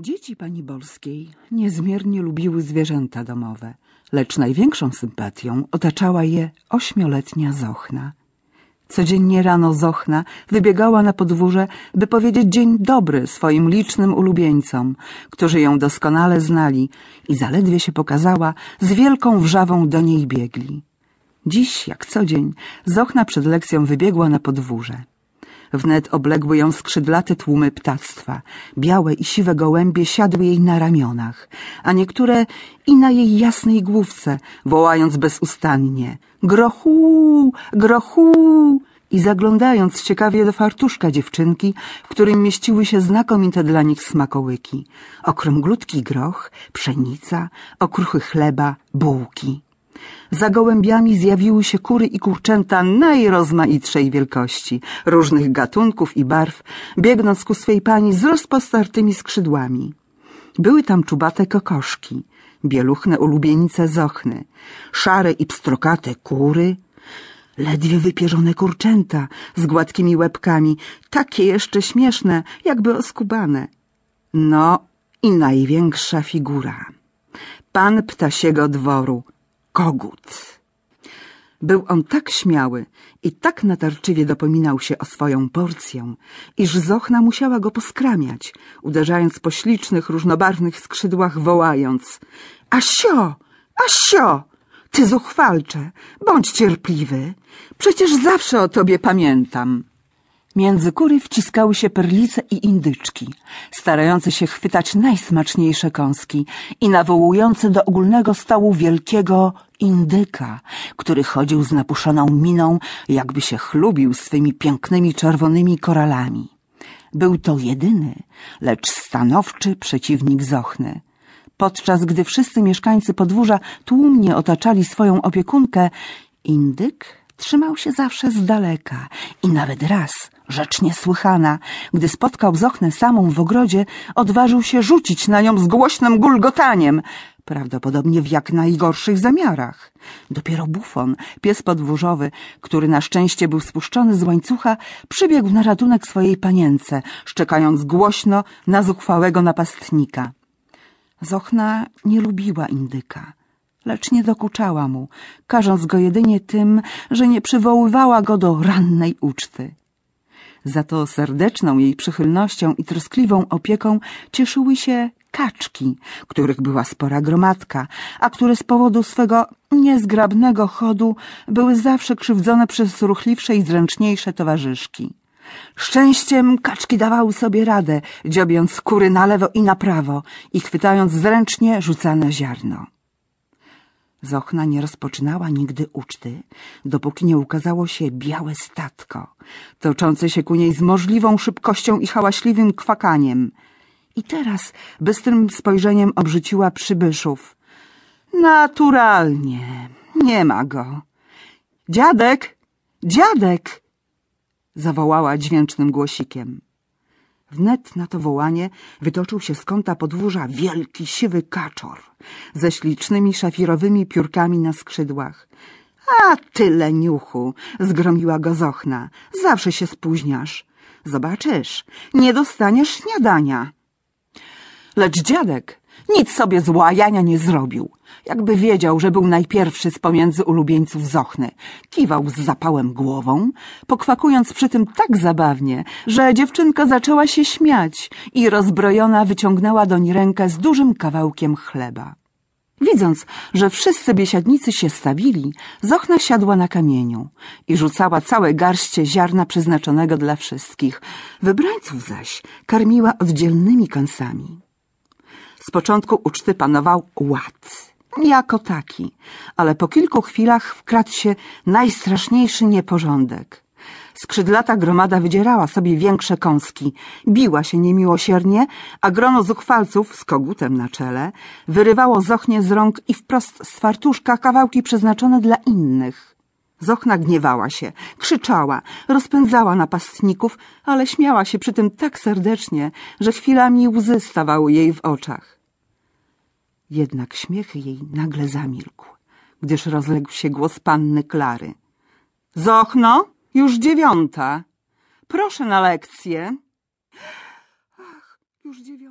Dzieci pani Bolskiej niezmiernie lubiły zwierzęta domowe, lecz największą sympatią otaczała je ośmioletnia Zochna. Codziennie rano Zochna wybiegała na podwórze, by powiedzieć dzień dobry swoim licznym ulubieńcom, którzy ją doskonale znali i zaledwie się pokazała, z wielką wrzawą do niej biegli. Dziś, jak co dzień, Zochna przed lekcją wybiegła na podwórze. Wnet obległy ją skrzydlate tłumy ptactwa. Białe i siwe gołębie siadły jej na ramionach, a niektóre i na jej jasnej główce, wołając bezustannie grochu, grochu i zaglądając ciekawie do fartuszka dziewczynki, w którym mieściły się znakomite dla nich smakołyki. Okrąglutki groch, pszenica, okruchy chleba, bułki. Za gołębiami zjawiły się kury i kurczęta najrozmaitszej wielkości, różnych gatunków i barw, biegnąc ku swej pani z rozpostartymi skrzydłami. Były tam czubate kokoszki, bieluchne ulubienice zochny, szare i pstrokate kury, ledwie wypierzone kurczęta z gładkimi łebkami, takie jeszcze śmieszne, jakby oskubane. No i największa figura. Pan ptasiego dworu, kogut. Był on tak śmiały i tak natarczywie dopominał się o swoją porcję, iż Zochna musiała go poskramiać, uderzając po ślicznych, różnobarwnych skrzydłach, wołając — Asio! Asio! Ty zuchwalcze, bądź cierpliwy, przecież zawsze o tobie pamiętam. Między kury wciskały się perlice i indyczki, starające się chwytać najsmaczniejsze kąski i nawołujące do ogólnego stołu wielkiego indyka, który chodził z napuszoną miną, jakby się chlubił swymi pięknymi czerwonymi koralami. Był to jedyny, lecz stanowczy przeciwnik Zochny. Podczas gdy wszyscy mieszkańcy podwórza tłumnie otaczali swoją opiekunkę, indyk trzymał się zawsze z daleka i nawet raz, rzecz niesłychana, gdy spotkał Zochnę samą w ogrodzie, odważył się rzucić na nią z głośnym gulgotaniem, prawdopodobnie w jak najgorszych zamiarach. Dopiero Bufon, pies podwórzowy, który na szczęście był spuszczony z łańcucha, przybiegł na ratunek swojej panience, szczekając głośno na zuchwałego napastnika. Zochna nie lubiła indyka lecz nie dokuczała mu, karząc go jedynie tym, że nie przywoływała go do rannej uczty. Za to serdeczną jej przychylnością i troskliwą opieką cieszyły się kaczki, których była spora gromadka, a które z powodu swego niezgrabnego chodu były zawsze krzywdzone przez ruchliwsze i zręczniejsze towarzyszki. Szczęściem kaczki dawały sobie radę, dziobiąc skóry na lewo i na prawo i chwytając zręcznie rzucane ziarno. Zochna nie rozpoczynała nigdy uczty, dopóki nie ukazało się białe statko, toczące się ku niej z możliwą szybkością i hałaśliwym kwakaniem. I teraz bystrym spojrzeniem obrzuciła przybyszów. Naturalnie, nie ma go. Dziadek, dziadek! zawołała dźwięcznym głosikiem. Wnet na to wołanie wytoczył się z kąta podwórza wielki, siwy kaczor ze ślicznymi szafirowymi piórkami na skrzydłach. A tyle niuchu! zgromiła go Zochna. Zawsze się spóźniasz. Zobaczysz, nie dostaniesz śniadania. Lecz dziadek nic sobie złajania nie zrobił. Jakby wiedział, że był najpierwszy z pomiędzy ulubieńców Zochny. Kiwał z zapałem głową, pokwakując przy tym tak zabawnie, że dziewczynka zaczęła się śmiać i rozbrojona wyciągnęła doń rękę z dużym kawałkiem chleba. Widząc, że wszyscy biesiadnicy się stawili, Zochna siadła na kamieniu i rzucała całe garście ziarna przeznaczonego dla wszystkich. Wybrańców zaś karmiła oddzielnymi kąsami. Z początku uczty panował ład, jako taki, ale po kilku chwilach wkradł się najstraszniejszy nieporządek. Skrzydlata gromada wydzierała sobie większe kąski, biła się niemiłosiernie, a grono zuchwalców z kogutem na czele wyrywało Zochnie z rąk i wprost z fartuszka kawałki przeznaczone dla innych. Zochna gniewała się, krzyczała, rozpędzała napastników, ale śmiała się przy tym tak serdecznie, że chwilami łzy stawały jej w oczach. Jednak śmiech jej nagle zamilkł, gdyż rozległ się głos panny Klary. Zochno, już dziewiąta. Proszę na lekcję. Ach, już dziewiąta.